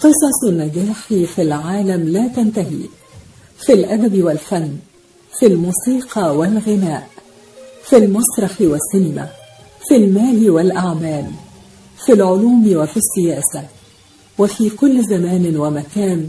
قصص النجاح في العالم لا تنتهي. في الأدب والفن في الموسيقى والغناء في المسرح والسينما في المال والأعمال في العلوم وفي السياسة وفي كل زمان ومكان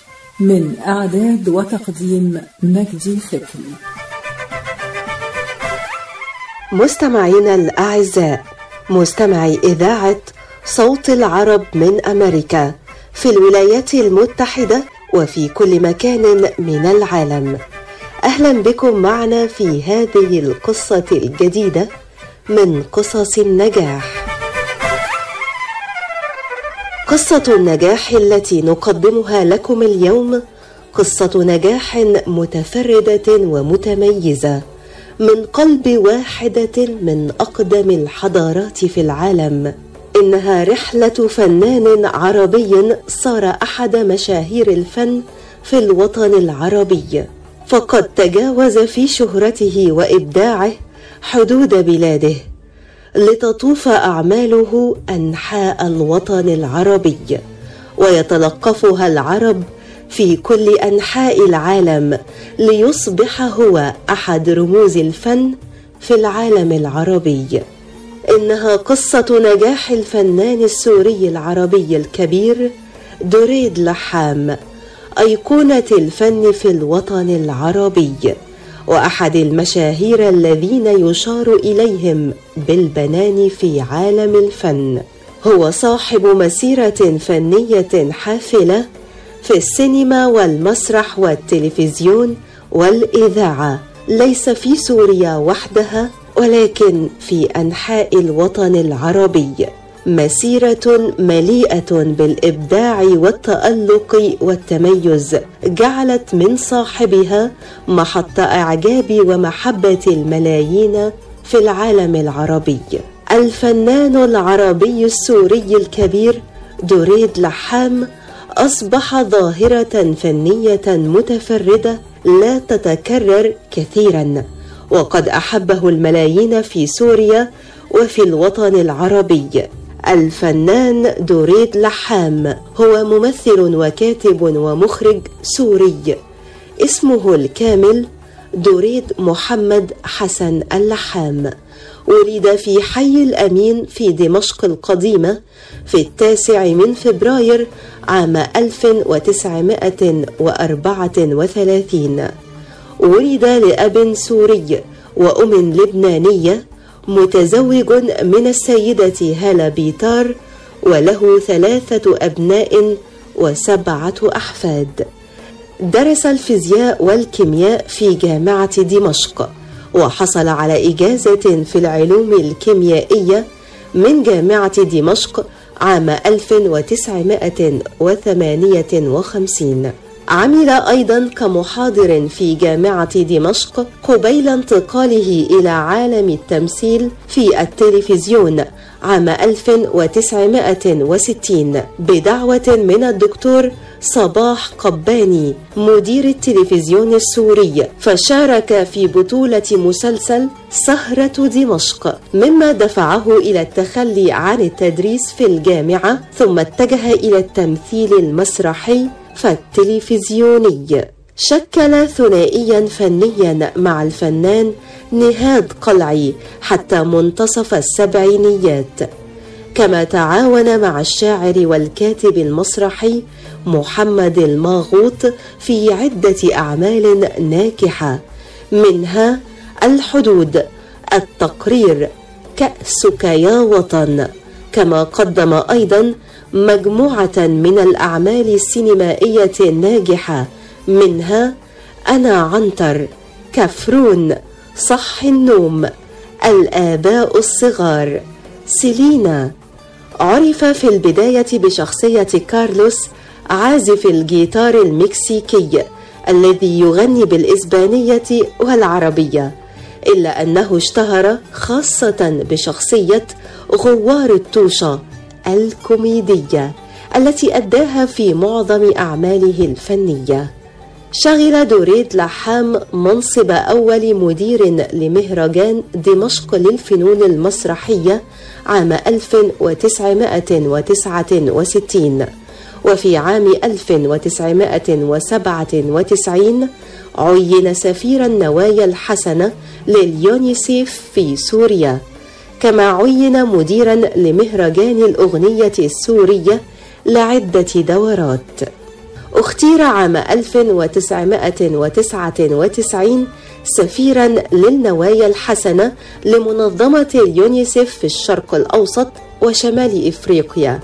من إعداد وتقديم مجدي فكري مستمعينا الأعزاء مستمعي إذاعة صوت العرب من أمريكا في الولايات المتحدة وفي كل مكان من العالم. أهلا بكم معنا في هذه القصة الجديدة من قصص النجاح. قصة النجاح التي نقدمها لكم اليوم قصة نجاح متفردة ومتميزة من قلب واحدة من أقدم الحضارات في العالم. إنها رحلة فنان عربي صار أحد مشاهير الفن في الوطن العربي. فقد تجاوز في شهرته وإبداعه حدود بلاده. لتطوف أعماله أنحاء الوطن العربي. ويتلقفها العرب في كل أنحاء العالم ليصبح هو أحد رموز الفن في العالم العربي. إنها قصة نجاح الفنان السوري العربي الكبير دريد لحام أيقونة الفن في الوطن العربي. وأحد المشاهير الذين يشار إليهم بالبنان في عالم الفن. هو صاحب مسيرة فنية حافلة في السينما والمسرح والتلفزيون والإذاعة. ليس في سوريا وحدها ولكن في أنحاء الوطن العربي. مسيرة مليئة بالإبداع والتألق والتميز جعلت من صاحبها محط إعجاب ومحبة الملايين في العالم العربي. الفنان العربي السوري الكبير دريد لحام أصبح ظاهرة فنية متفردة لا تتكرر كثيرا وقد أحبه الملايين في سوريا وفي الوطن العربي. الفنان دوريد لحام هو ممثل وكاتب ومخرج سوري. اسمه الكامل دوريد محمد حسن اللحام. ولد في حي الأمين في دمشق القديمة في التاسع من فبراير عام 1934 ولد لأب سوري وأم لبنانية متزوج من السيدة هالة بيتار وله ثلاثة أبناء وسبعة أحفاد. درس الفيزياء والكيمياء في جامعة دمشق وحصل على إجازة في العلوم الكيميائية من جامعة دمشق عام 1958 عمل أيضا كمحاضر في جامعة دمشق قبيل انتقاله إلى عالم التمثيل في التلفزيون عام 1960 بدعوة من الدكتور صباح قباني مدير التلفزيون السوري فشارك في بطولة مسلسل سهرة دمشق مما دفعه إلى التخلي عن التدريس في الجامعة ثم اتجه إلى التمثيل المسرحي فالتلفزيوني. شكل ثنائيا فنيا مع الفنان نهاد قلعي حتى منتصف السبعينيات. كما تعاون مع الشاعر والكاتب المسرحي محمد الماغوط في عدة أعمال ناجحه منها الحدود التقرير كأسك يا وطن. كما قدم أيضا مجموعة من الأعمال السينمائية الناجحة. منها أنا عنتر كفرون صح النوم الآباء الصغار. سيلينا عرف في البداية بشخصية كارلوس عازف الجيتار المكسيكي الذي يغني بالإسبانية والعربية إلا أنه اشتهر خاصة بشخصية غوار الطوشة الكوميدية التي أداها في معظم أعماله الفنية. شغل دوريد لحام منصب أول مدير لمهرجان دمشق للفنون المسرحية عام 1969 وفي عام 1997 عين سفير النوايا الحسنة لليونيسيف في سوريا. كما عين مديرا لمهرجان الأغنية السورية لعدة دورات. اختير عام 1999 سفيرا للنوايا الحسنة لمنظمة اليونيسف في الشرق الأوسط وشمال إفريقيا.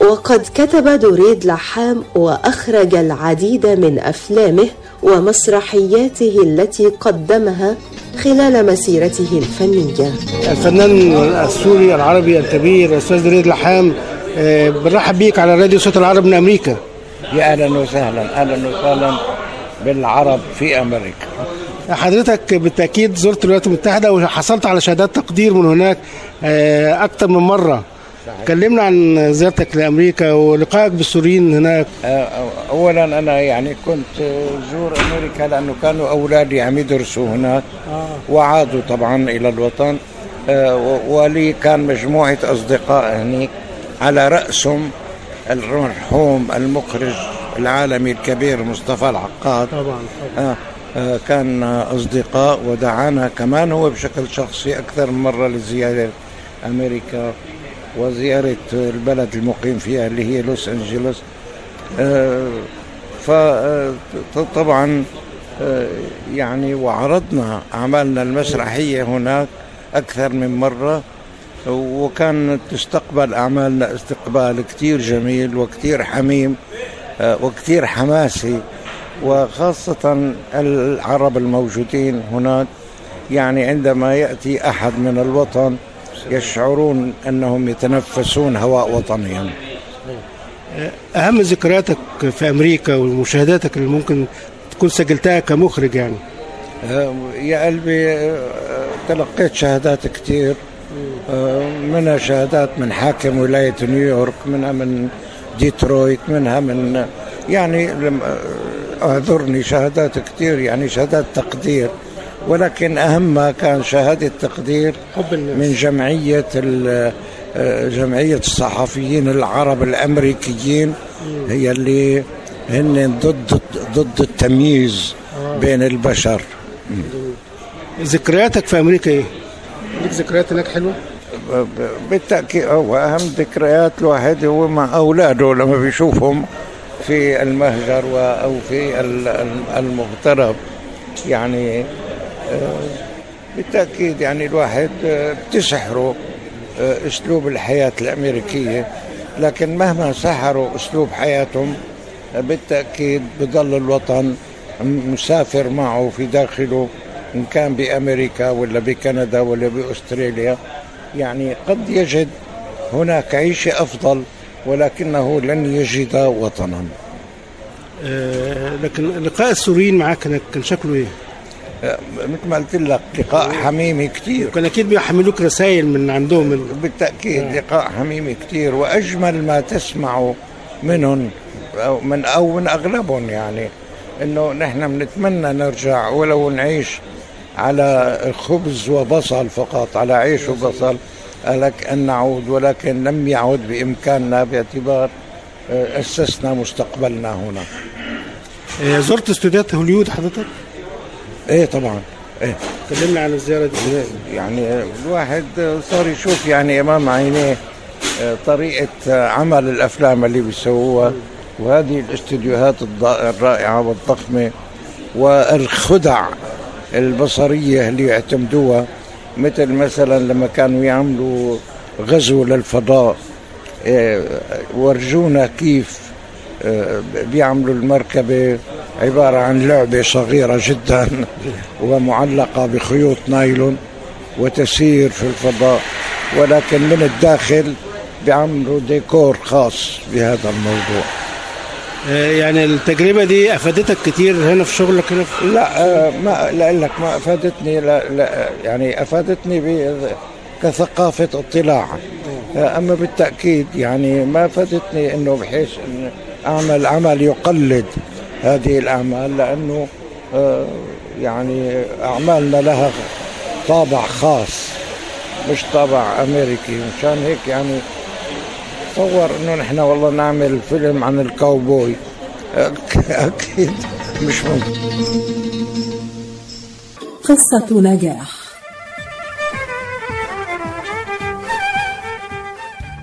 وقد كتب دريد لحام وأخرج العديد من أفلامه ومسرحياته التي قدمها خلال مسيرته الفنية. الفنان السوري العربي الكبير الأستاذ دريد لحام آه، بنرحب بيك على راديو صوت العرب من أمريكا. يا أهلا وسهلا أهلا وسهلا بالعرب في أمريكا. حضرتك بالتأكيد زرت الولايات المتحدة وحصلت على شهادات تقدير من هناك آه، أكثر من مرة. كلمنا عن زيارتك لأمريكا ولقائك بالسوريين هناك. آه، اولا أنا يعني كنت زور أمريكا لأنه كانوا أولادي عم يدرسوا هناك. وعادوا طبعا إلى الوطن. آه، ولي كان مجموعة أصدقاء هناك على رأسهم المرحوم المخرج العالمي الكبير مصطفى العقاد. طبعا. آه آه كان أصدقاء ودعانا كمان هو بشكل شخصي أكثر من مرة لزيارة أمريكا. وزيارة البلد المقيم فيها اللي هي لوس أنجلوس. آه فطبعا آه يعني وعرضنا أعمالنا المسرحية هناك أكثر من مرة وكانت تستقبل أعمالنا استقبال كتير جميل وكتير حميم آه، وكتير حماسي وخاصة العرب الموجودين هناك. يعني عندما يأتي أحد من الوطن يشعرون أنهم يتنفسون هواء وطنهم. أهم ذكرياتك في أمريكا ومشاهداتك اللي ممكن تكون سجلتها كمخرج يعني. يا قلبي آه، تلقيت شهادات كتير. آه، منها شهادات من حاكم ولاية نيويورك منها من ديترويت منها من يعني آه، اعذرني شهادات كتير يعني شهادات تقدير. ولكن أهم ما كان شهادة تقدير. من جمعية آه، جمعية الصحفيين العرب الأمريكيين هي اللي هن ضد ضد التمييز بين البشر ذكرياتك في أمريكا إيه؟ ليك ذكريات هناك حلوة؟ بالتأكيد هو أهم ذكريات الواحد هو مع أولاده لما بيشوفهم في المهجر أو في ال- ال- المغترب يعني آه، بالتأكيد يعني الواحد آه، بتسحره آه، أسلوب الحياة الأمريكية لكن مهما سحروا أسلوب حياتهم آه، بالتأكيد بضل الوطن مسافر معه في داخله إن كان بأمريكا ولا بكندا ولا بأستراليا يعني قد يجد هناك عيشة أفضل ولكنه لن يجد وطنا آه، لكن لقاء السوريين هناك كان شكله إيه؟ آه، مثل ما قلت لك لقاء حميمي كتير. كان أكيد بيحملوك رسائل من عندهم من بالتأكيد لقاء حميمي كتير وأجمل ما تسمعه منهم أو من أو من أغلبهم يعني إنه نحن بنتمنى نرجع ولو نعيش على خبز وبصل فقط على عيش وبصل لك أن نعود ولكن لم يعد بإمكاننا باعتبار آه، أسسنا مستقبلنا هنا. آه، زرت استوديوهات هوليود حضرتك؟ إيه طبعا. إيه. كلمنا عن الزيارة دي. يعني الواحد صار يشوف يعني أمام عينيه طريقة عمل الأفلام اللي بيسووها وهذه الاستديوهات الرائعة والضخمة والخدع البصرية اللي يعتمدوها مثل مثلا لما كانوا يعملوا غزو للفضاء ورجونا كيف آه، بيعملوا المركبة عبارة عن لعبة صغيرة جدا ومعلقة بخيوط نايلون وتسير في الفضاء ولكن من الداخل بيعملوا ديكور خاص بهذا الموضوع. آه، يعني التجربة دي أفادتك كتير هنا في شغلك هنا في لا آه، ما لا لك ما أفادتني لا, لا يعني أفادتني ب- كثقافة اطلاع. آه، أما بالتأكيد يعني ما أفادتني إنه بحيث إن أعمل عمل يقلد هذه الأعمال لأنه آه، يعني أعمالنا لها طابع خاص مش طابع أمريكي. مشان هيك يعني تصور إنه نحن والله نعمل فيلم عن الكاوبوي. أكيد مش ممكن. قصة نجاح.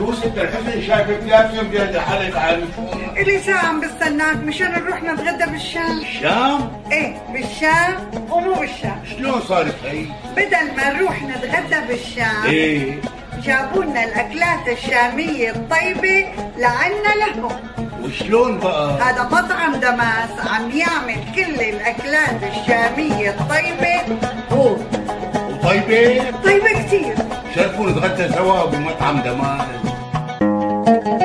يوسف الحسن شايفك لابسه بجد حالك عارف إلي ساعة عم بستناك. مشان نروح نتغدى بالشام. الشام إيه بالشام. ومو بالشام. شلون صارت هي؟ بدل ما نروح نتغدى بالشام إيه. جابوا لنا الأكلات الشامية الطيبة لعنا لهم. وشلون بقى؟ هذا مطعم دماس عم يعمل كل الأكلات الشامية الطيبة. هو وطيبة؟ طيبة كتير شرفوا نتغدى سوا بمطعم دمار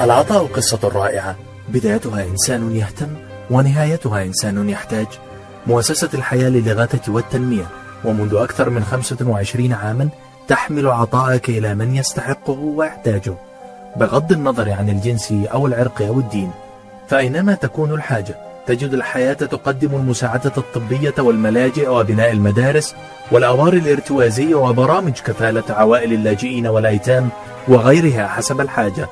العطاء قصة رائعة. بدايتها إنسان يهتم ونهايتها إنسان يحتاج. مؤسسة الحياة للإغاثة والتنمية. ومنذ أكثر من 25 عاما تحمل عطاءك إلى من يستحقه ويحتاجه. بغض النظر عن الجنس أو العرق أو الدين فأينما تكون الحاجة تجد الحياة تقدم المساعدة الطبية والملاجئ وبناء المدارس والأوار الارتوازية وبرامج كفالة عوائل اللاجئين والأيتام وغيرها حسب الحاجة.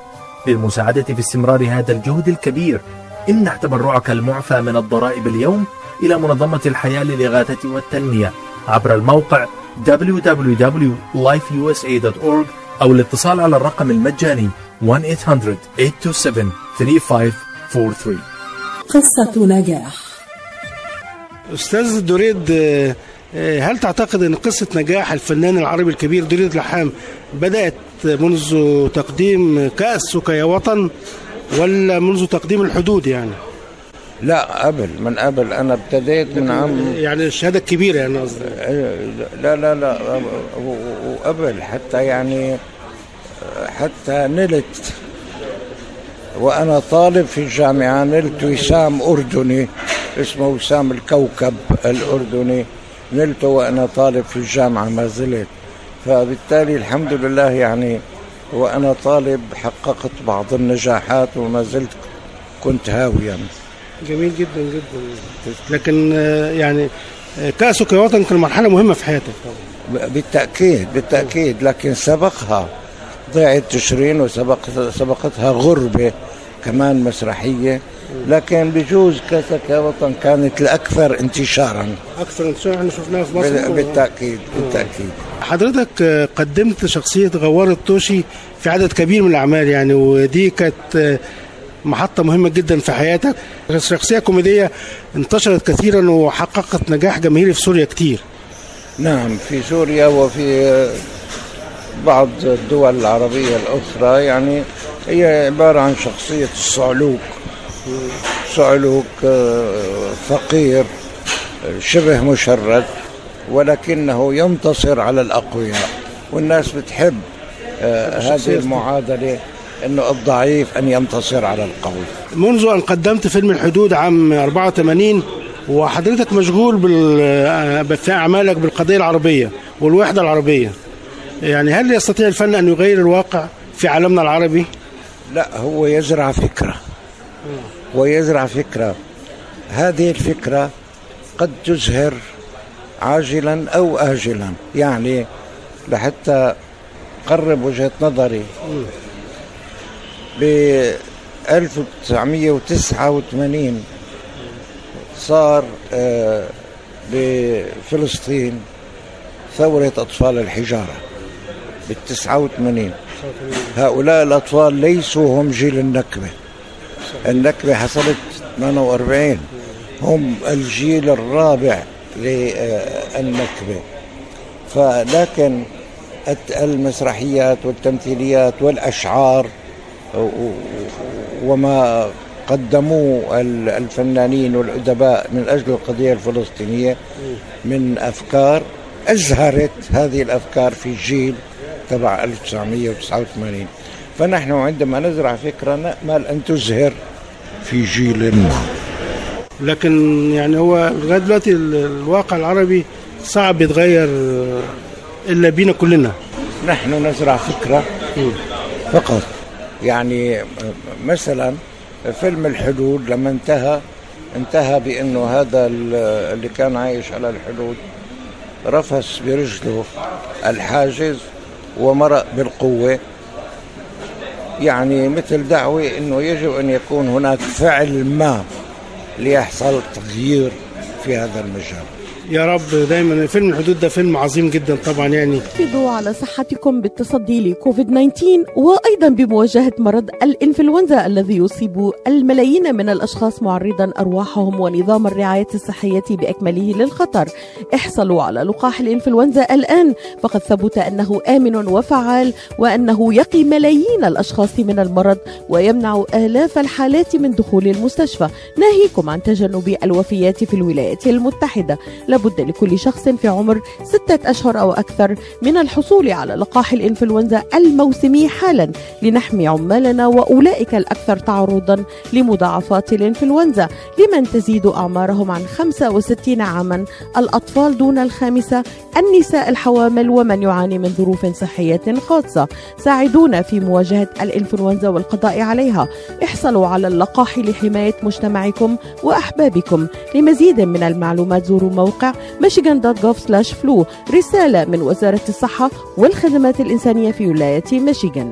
للمساعدة في استمرار هذا الجهد الكبير. امنح تبرعك المعفى من الضرائب اليوم إلى منظمة الحياة للإغاثة والتنمية. عبر الموقع www.lifeusa.org أو الاتصال على الرقم المجاني 1-800-827-3543 قصة نجاح. أستاذ دريد هل تعتقد إن قصة نجاح الفنان العربي الكبير دريد لحام بدأت منذ تقديم كأس يا وطن ولا منذ تقديم الحدود يعني؟ لا قبل من قبل. أنا ابتديت من عام يعني الشهادة الكبيرة يعني قصدي لا لا لا. وقبل حتى يعني حتى نلت. وأنا طالب في الجامعة نلت وسام أردني اسمه وسام الكوكب الأردني. نلته وأنا طالب في الجامعة ما زلت. فبالتالي الحمد لله يعني وأنا طالب حققت بعض النجاحات وما زلت كنت هاويا جميل جدا جدا. لكن آه، يعني آه، كأسك يا وطن كان مرحلة مهمة في حياتك. طبعا بالتأكيد بالتأكيد. لكن سبقها ضيعة تشرين وسبقت سبقتها غربة كمان مسرحية. لكن بجوز كاسك يا وطن كانت الأكثر انتشارا. أكثر انتشار إحنا شفناها في مصر. بال- بالتأكيد بالتأكيد. حضرتك قدمت شخصية غوار الطوشي في عدد كبير من الأعمال يعني ودي كانت محطة مهمة جدا في حياتك. شخصية كوميدية انتشرت كثيرا وحققت نجاح جماهيري في سوريا كتير. نعم في سوريا وفي بعض الدول العربية الأخرى يعني هي عبارة عن شخصية الصعلوك صعلوك آه، فقير شبه مشرد ولكنه ينتصر على الأقوياء. والناس بتحب آه، هذه المعادلة أنه الضعيف أن ينتصر على القوي. منذ أن قدمت فيلم الحدود عام 84 وحضرتك مشغول بال... في أعمالك بالقضية العربية والوحدة العربية. يعني هل يستطيع الفن أن يغير الواقع في عالمنا العربي؟ لا هو يزرع فكرة. ويزرع فكرة. هذه الفكرة قد تزهر عاجلا أو آجلا. يعني لحتى قرب وجهة نظري. ب 1989 صار آه، بفلسطين ثورة أطفال الحجارة. بال 89 هؤلاء الأطفال ليسوا هم جيل النكبة. النكبة حصلت 48 هم الجيل الرابع للنكبة. فلكن المسرحيات والتمثيليات والأشعار وما قدموه ال- الفنانين والأدباء من أجل القضية الفلسطينية من أفكار أزهرت هذه الأفكار في الجيل تبع 1989 فنحن عندما نزرع فكرة نأمل أن تزهر في جيلنا لكن يعني هو لغاية دلوقتي ال- الواقع العربي صعب يتغير آه، إلا بينا كلنا. نحن نزرع فكرة فقط. يعني مثلا فيلم الحدود لما انتهى انتهى بأنه هذا ال- اللي كان عايش على الحدود رفس برجله الحاجز ومرق بالقوة. يعني مثل دعوة أنه يجب أن يكون هناك فعل ما ليحصل تغيير في هذا المجال. يا رب دايما فيلم الحدود ده فيلم عظيم جدا طبعا يعني حافظوا على صحتكم بالتصدي لكوفيد 19 وأيضا بمواجهة مرض الإنفلونزا الذي يصيب الملايين من الأشخاص معرضا أرواحهم ونظام الرعاية الصحية بأكمله للخطر. احصلوا على لقاح الإنفلونزا الآن فقد ثبت أنه آمن وفعال وأنه يقي ملايين الأشخاص من المرض ويمنع آلاف الحالات من دخول المستشفى ناهيكم عن تجنب الوفيات في الولايات المتحدة. لابد لكل شخص في عمر ستة أشهر أو أكثر من الحصول على لقاح الإنفلونزا الموسمي حالا لنحمي عمالنا وأولئك الأكثر تعرضا لمضاعفات الإنفلونزا لمن تزيد أعمارهم عن 65 عاما. الأطفال دون الخامسة النساء الحوامل ومن يعاني من ظروف صحية خاصة ساعدونا في مواجهة الإنفلونزا والقضاء عليها. احصلوا على اللقاح لحماية مجتمعكم وأحبابكم. لمزيد من المعلومات زوروا michigan.gov/flu رسالة من وزارة الصحة والخدمات الإنسانية في ولاية ميشيغان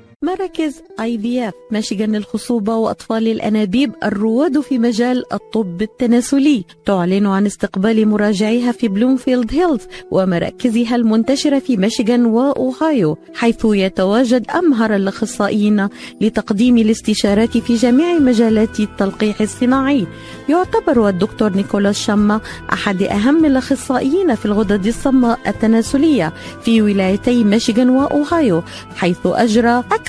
مراكز IVF ميشيغان للخصوبة وأطفال الأنابيب الرواد في مجال الطب التناسلي. تعلن عن استقبال مراجعيها في بلومفيلد هيلز ومراكزها المنتشرة في ميشيغان وأوهايو حيث يتواجد أمهر الأخصائيين لتقديم الاستشارات في جميع مجالات التلقيح الصناعي. يعتبر الدكتور نيكولاس شما أحد أهم الأخصائيين في الغدد الصماء التناسلية في ولايتي ميشيغان وأوهايو حيث أجرى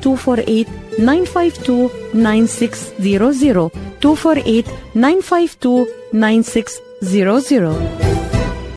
248 952 9600 248 952 9600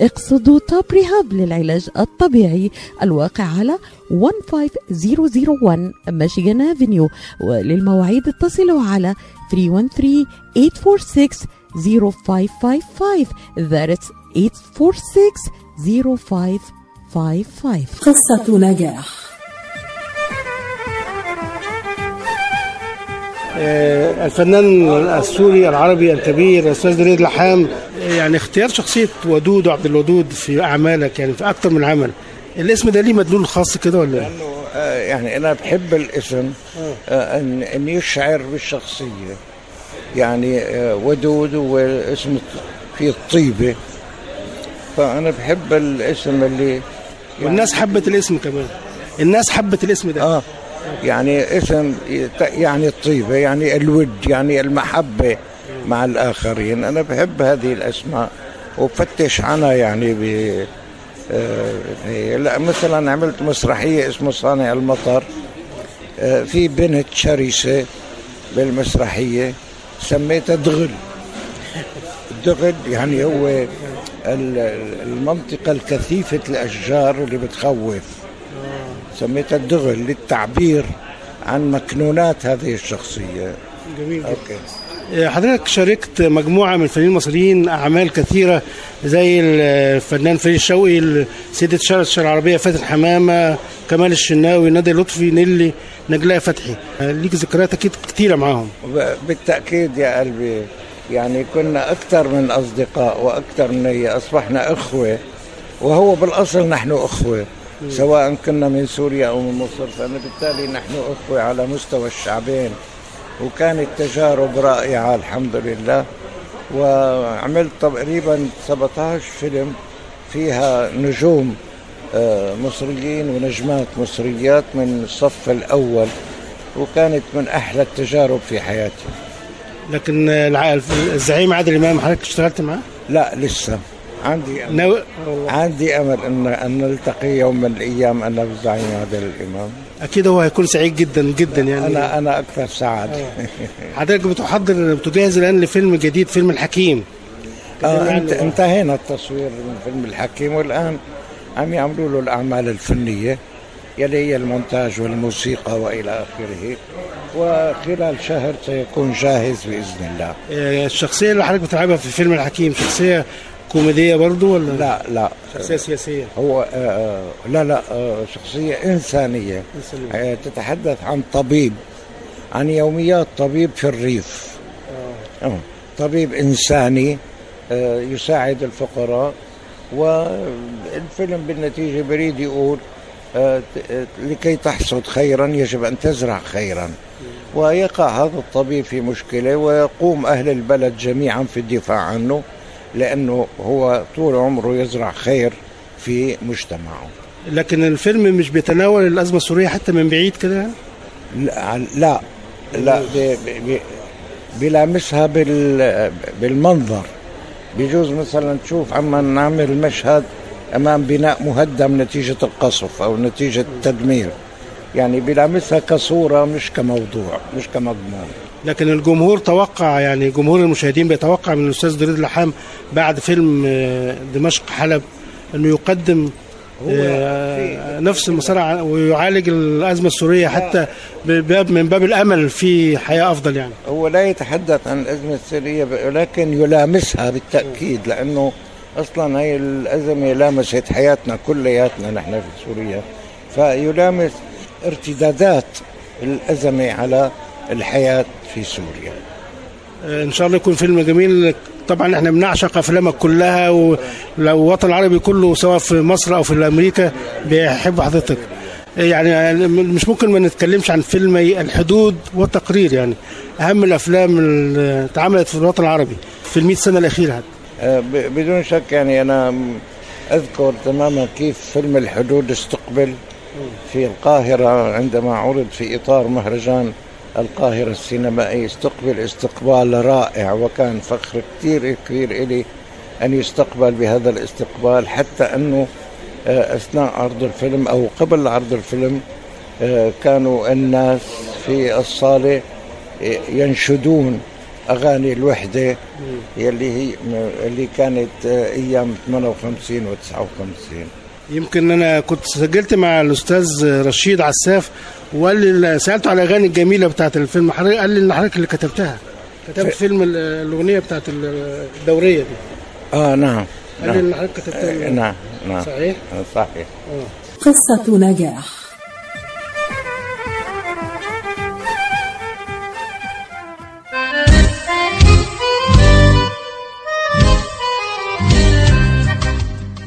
اقصدوا توب ريهاب للعلاج الطبيعي الواقع على 15001 ميشيغان افنيو وللمواعيد اتصلوا على 313 846 0555 That's 846 0555 قصة نجاح. الفنان السوري العربي الكبير الاستاذ دريد لحام. آه، يعني اختيار شخصية ودود وعبد الودود في أعمالك يعني في أكثر من عمل الاسم ده ليه مدلول خاص كده ولا؟ إيه؟ آه، يعني أنا بحب الاسم آه، إن إن يشعر بالشخصية. يعني آه، ودود واسم فيه الطيبة. فأنا بحب الاسم اللي والناس حبت الاسم كمان. الناس حبت الاسم ده. آه. يعني اسم يعني الطيبة يعني الود يعني المحبة مع الآخرين. أنا بحب هذه الأسماء وبفتش عنها يعني ب آه، إيه، لا مثلا عملت مسرحية اسمه صانع المطر. آه، في بنت شرسة بالمسرحية سميتها دغل. الدغل يعني هو ال- المنطقة الكثيفة الأشجار اللي بتخوف. سميتها الدغل للتعبير عن مكنونات هذه الشخصية. جميل جدا. أوكي. آه، حضرتك شاركت مجموعة من الفنانين المصريين أعمال كثيرة زي الفنان فريد شوقي سيدة شارع الشارع العربية فاتن حمامة كمال الشناوي نادي لطفي نيلي نجلاء فتحي. آه، ليك ذكريات أكيد كثيرة معاهم. بالتأكيد يا قلبي يعني كنا أكثر من أصدقاء وأكثر من أصبحنا أخوة وهو بالأصل نحن أخوة. سواء كنا من سوريا أو من مصر فبالتالي نحن أخوة على مستوى الشعبين وكانت تجارب رائعة الحمد لله. وعملت تقريبا 17 فيلم فيها نجوم آه، مصريين ونجمات مصريات من الصف الأول وكانت من أحلى التجارب في حياتي. لكن الزعيم عادل إمام حضرتك اشتغلت معاه؟ لا لسه. عندي ناوي عندي أمل أن أن نلتقي يوم من الأيام أنا والزعيم عادل الإمام. أكيد هو هيكون سعيد جدا جدا يعني. أنا أنا أكثر سعادة. حضرتك بتحضر بتجهز الآن لفيلم جديد فيلم الحكيم. آه انت انتهينا التصوير من فيلم الحكيم والآن عم يعملوا له الأعمال الفنية. يلي هي المونتاج والموسيقى وإلى آخره. وخلال شهر سيكون جاهز بإذن الله. آه، الشخصية اللي حضرتك بتلعبها في فيلم الحكيم شخصية كوميدية برضو ولا؟ لا لا. شخصية سياسية. هو آه آه، لا لا آه شخصية إنسانية. آه تتحدث عن طبيب عن يوميات طبيب في الريف. آه. طبيب إنساني آه يساعد الفقراء. والفيلم بالنتيجة بريد يقول آه، آه، لكي تحصد خيرا يجب أن تزرع خيرا. ويقع هذا الطبيب في مشكلة ويقوم أهل البلد جميعا في الدفاع عنه. لأنه هو طول عمره يزرع خير في مجتمعه. لكن الفيلم مش بيتناول الأزمة السورية حتى من بعيد كده يعني؟ لا لا, لا بي- بي- بي- بيلامسها بال بالمنظر. بيجوز مثلا تشوف عم نعمل مشهد أمام بناء مهدم نتيجة القصف أو نتيجة التدمير. يعني بيلامسها كصورة مش كموضوع مش كمضمون. لكن الجمهور توقع يعني جمهور المشاهدين بيتوقع من الأستاذ دريد لحام بعد فيلم آه، دمشق حلب إنه يقدم آه، نفس المسار ويعالج الأزمة السورية حتى بباب من باب الأمل في حياة أفضل يعني. هو لا يتحدث عن الأزمة السورية ب- ولكن يلامسها بالتأكيد لأنه أصلا هي الأزمة لامست حياتنا كلياتنا نحن في سوريا. فيلامس ارتدادات الأزمة على الحياة في سوريا. آه، إن شاء الله يكون فيلم جميل. طبعا إحنا بنعشق أفلامك كلها ولو الوطن العربي كله سواء في مصر أو في أمريكا بيحب حضرتك. يعني مش ممكن ما نتكلمش عن فيلمي الحدود والتقرير يعني. أهم الأفلام اللي اتعملت في الوطن العربي في المئة سنة الأخيرة. حتى آه، بدون شك يعني أنا م- أذكر تماما كيف فيلم الحدود استقبل في القاهرة عندما عرض في إطار مهرجان القاهرة السينمائي استقبل استقبال رائع وكان فخر كثير كبير إلي أن يستقبل بهذا الاستقبال حتى أنه آه، أثناء عرض الفيلم أو قبل عرض الفيلم آه، كانوا الناس في الصالة آه، ينشدون أغاني الوحدة يلي هي اللي كانت أيام 58 و 59 يمكن أنا كنت سجلت مع الأستاذ رشيد عساف وقال لي سألته على الاغاني الجميلة بتاعت الفيلم. حضرتك قال لي إن حضرتك اللي كتبتها. كتبت فيلم ال- الأغنية بتاعت الدورية دي. آه نعم. قال لي نعم. ان حضرتك كتبتها. آه، نعم نعم. صحيح؟ آه، صحيح. قصة نجاح.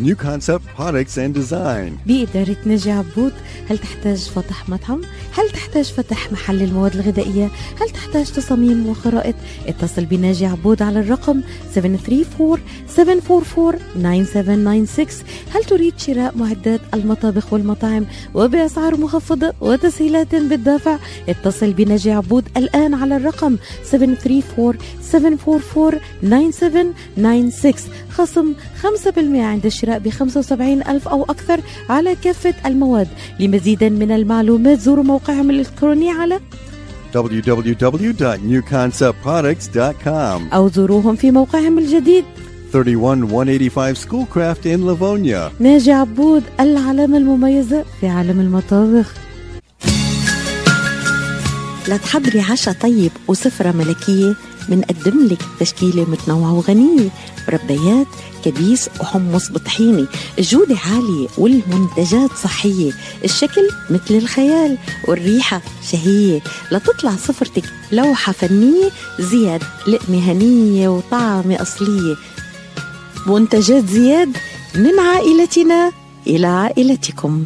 New concept products and design. بإدارة ناجي عبود هل تحتاج فتح مطعم؟ هل تحتاج فتح محل المواد الغذائية؟ هل تحتاج تصاميم وخرائط؟ اتصل بناجي عبود على الرقم 734-744-9796 هل تريد شراء معدات المطابخ والمطاعم وبأسعار مخفضة وتسهيلات بالدافع؟ اتصل بناجي عبود الآن على الرقم 734-744-9796 خصم 5% عند الشراء ب 75 ألف أو أكثر على كافة المواد لمزيد من المعلومات زوروا موقعهم الإلكتروني على www.newconceptproducts.com. أو زوروهم في موقعهم الجديد 31185 Schoolcraft in Livonia. ناجي عبود العلامة المميزة في عالم المطابخ لتحضري عشاء طيب وسفرة ملكية منقدم لك تشكيلة متنوعة وغنية مربيات كبيس وحمص بطحيني الجودة عالية والمنتجات صحية. الشكل مثل الخيال والريحة شهية. لتطلع سفرتك لوحة فنية زياد لقمة هنية وطعمة أصلية. منتجات زياد من عائلتنا إلى عائلتكم.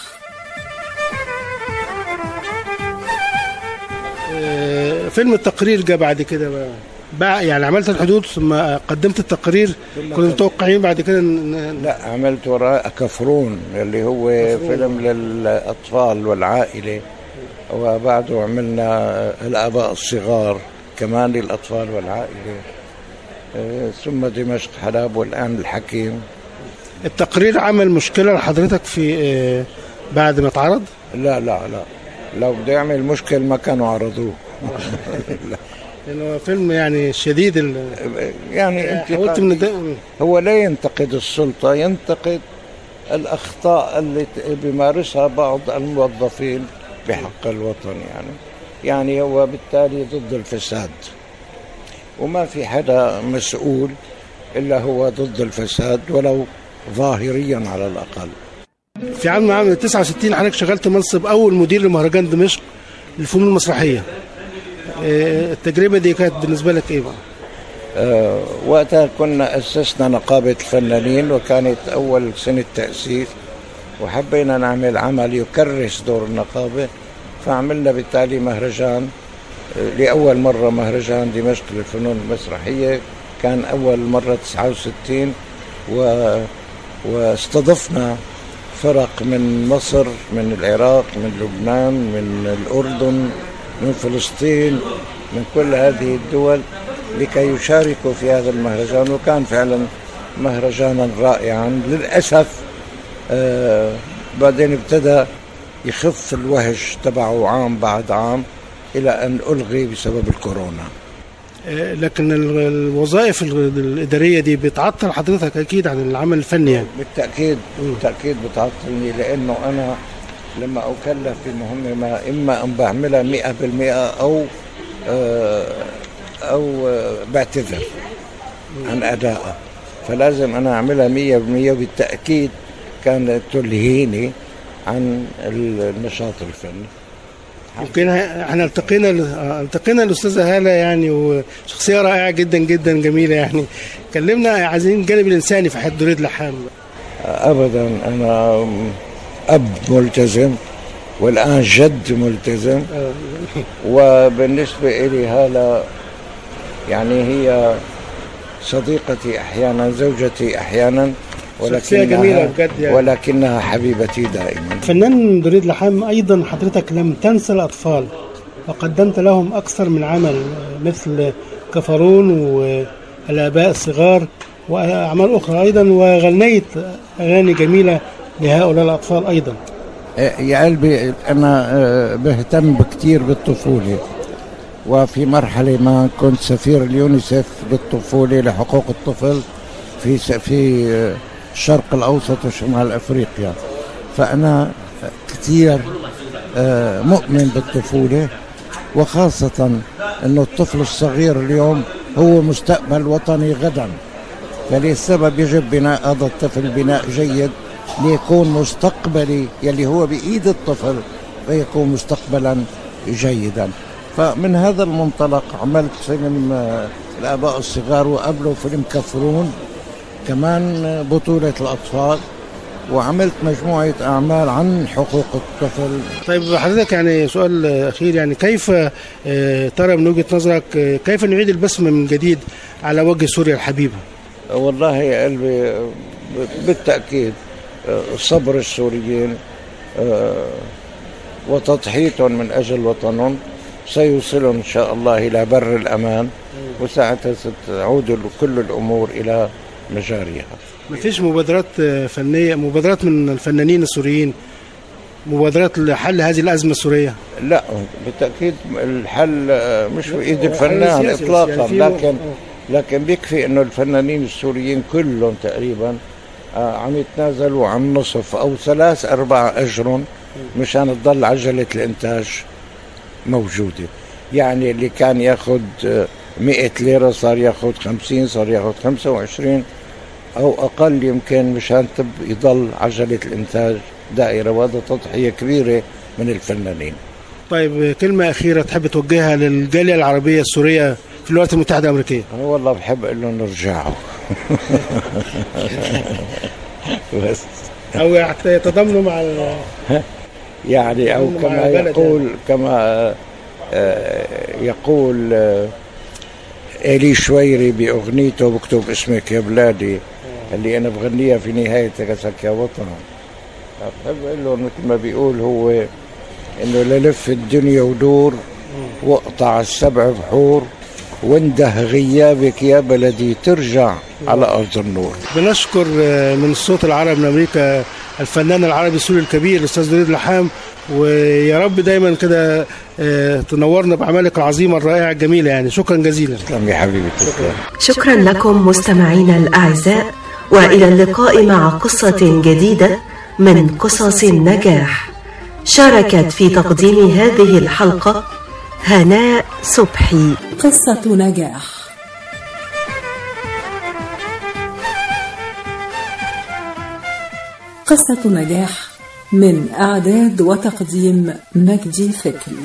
فيلم التقرير جه بعد كده بقى. بقى يعني عملت الحدود ثم قدمت التقرير. كنتوا متوقعين بعد كده إن- لا عملت وراء كفرون اللي هو فيلم للأطفال والعائلة. وبعده عملنا الآباء الصغار كمان للأطفال والعائلة. آه، ثم دمشق حلب والآن الحكيم. التقرير عمل مشكلة لحضرتك في آه، بعد ما اتعرض لا لا لا. لو بده يعمل مشكل ما كانوا عرضوه. لأنه فيلم يعني شديد ال... يعني انت حاولت من هو لا ينتقد السلطة ينتقد الأخطاء اللي بيمارسها بعض الموظفين بحق الوطن يعني. يعني هو بالتالي ضد الفساد. وما في حدا مسؤول إلا هو ضد الفساد ولو ظاهريا على الأقل. في عام عام 69 حضرتك شغلت منصب أول مدير لمهرجان دمشق للفنون المسرحية. التجربة دي كانت بالنسبة لك إيه بقى؟ آه، وقتها كنا أسسنا نقابة الفنانين وكانت أول سنة تأسيس وحبينا نعمل عمل يكرس دور النقابة فعملنا بالتالي مهرجان آه، لأول مرة مهرجان دمشق للفنون المسرحية كان أول مرة 69 و... واستضفنا فرق من مصر من العراق من لبنان من الأردن من فلسطين من كل هذه الدول لكي يشاركوا في هذا المهرجان وكان فعلا مهرجانا رائعا. للأسف آه بعدين ابتدى يخف الوهج تبعه عام بعد عام إلى أن ألغي بسبب الكورونا. آه، لكن ال- الوظائف ال- الإدارية دي بتعطل حضرتك أكيد عن العمل الفني يعني. بالتأكيد بالتأكيد بتعطلني لأنه أنا لما أكلف بمهمة ما إما أن بعملها مئة بالمئة أو آه، أو آه، بعتذر عن أدائها فلازم أنا أعملها مية بالمية وبالتأكيد كانت تلهيني عن النشاط الفني. يمكن إحنا التقينا التقينا الأستاذة هالة يعني وشخصية رائعة جدا جدا جميلة يعني. كلمنا عايزين الجانب الإنساني في حياه دريد لحام. أبدا أنا أب ملتزم والآن جد ملتزم. آه، وبالنسبة إلي هلا يعني هي صديقتي أحيانا زوجتي أحيانا شخصية جميلة بجد يعني. ولكنها حبيبتي دائما. فنان دريد لحام أيضا حضرتك لم تنسى الأطفال وقدمت لهم أكثر من عمل مثل كفرون والآباء الصغار وأعمال أخرى أيضا وغنيت أغاني جميلة لهؤلاء الأطفال أيضا. يا قلبي أنا آه، بهتم كثير بالطفولة وفي مرحلة ما كنت سفير اليونيسف للطفولة لحقوق الطفل في في آه، الشرق الأوسط وشمال أفريقيا. فأنا كثير آه، مؤمن بالطفولة وخاصة أنه الطفل الصغير اليوم هو مستقبل وطني غدا. فللسبب يجب بناء هذا الطفل بناء جيد ليكون مستقبلي يلي هو بإيد الطفل فيكون مستقبلا جيدا. فمن هذا المنطلق عملت فيلم آه، الآباء الصغار وقبله فيلم كفرون كمان بطولة الأطفال وعملت مجموعة أعمال عن حقوق الطفل. طيب حضرتك يعني سؤال أخير يعني كيف آه، ترى من وجهة نظرك آه، كيف نعيد البسمه من جديد على وجه سوريا الحبيبة؟ والله يا قلبي بالتأكيد. صبر السوريين آه، وتضحيتهم من أجل وطنهم. سيوصلهم إن شاء الله إلى بر الأمان وساعتها ستعود كل الأمور إلى مجاريها. ما فيش مبادرات آه، فنية مبادرات من الفنانين السوريين؟ مبادرات لحل هذه الأزمة السورية؟ لا بالتأكيد الحل آه، مش هو حل الفنان إطلاقا في- لكن لكن بيكفي إنه الفنانين السوريين كلهم تقريبا عم يتنازلوا عن نصف أو ثلاث أرباع أجرهم مشان تضل عجلة الإنتاج موجودة. يعني اللي كان ياخد آه، 100 ليرة صار ياخد 50 صار ياخد 25 أو أقل يمكن مشان تب يضل عجلة الإنتاج دائرة وهذا تضحية كبيرة من الفنانين. طيب آه، كلمة أخيرة تحب توجهها للجالية العربية السورية في الولايات المتحدة الأمريكية؟ أنا والله بحب أقول لهم ارجعوا بس. أو يعت- يتضامنوا مع ال- يعني مع كما البلد يقول كما آه، يقول آه، إلي شويري بأغنيته بكتب اسمك يا بلادي اللي أنا بغنيها في نهاية كسك يا وطن. بحب أقول له مثل ما بيقول هو إنه للف الدنيا ودور واقطع السبع بحور. وانده غيابك يا بلدي ترجع على أرض النور. بنشكر آه، من الصوت العربي من أمريكا الفنان العربي السوري الكبير الأستاذ دريد لحام ويا رب دايما كده آه، تنورنا بأعمالك العظيمة الرائعة الجميلة يعني. شكرا جزيلا. تسلم يا حبيبي تسلم. شكرا لكم مستمعينا الأعزاء وإلى اللقاء مع قصة جديدة من قصص النجاح. شاركت في تقديم هذه الحلقة هناء صبحي. قصة نجاح. قصة نجاح من إعداد وتقديم مجدي فكري.